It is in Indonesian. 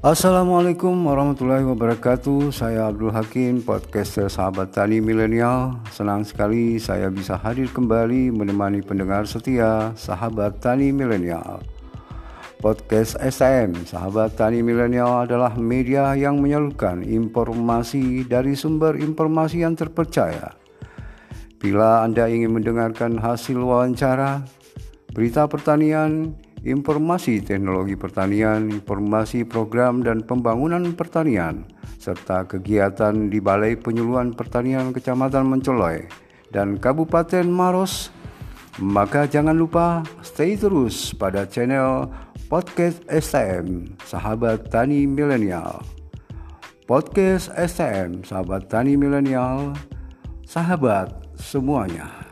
Assalamualaikum warahmatullahi wabarakatuh. Saya Abdul Hakim, podcaster sahabat tani milenial. Senang sekali saya bisa hadir kembali menemani pendengar setia sahabat tani milenial. Podcast SM Sahabat Tani Milenial adalah media yang menyalurkan informasi dari sumber informasi yang terpercaya. Bila Anda ingin mendengarkan hasil wawancara, berita pertanian, informasi teknologi pertanian, informasi program dan pembangunan pertanian, serta kegiatan di Balai Penyuluhan Pertanian Kecamatan Mencoloi dan Kabupaten Maros, maka jangan lupa stay terus pada channel Podcast STM Sahabat Tani Milenial. Podcast STM Sahabat Tani Milenial, sahabat semuanya.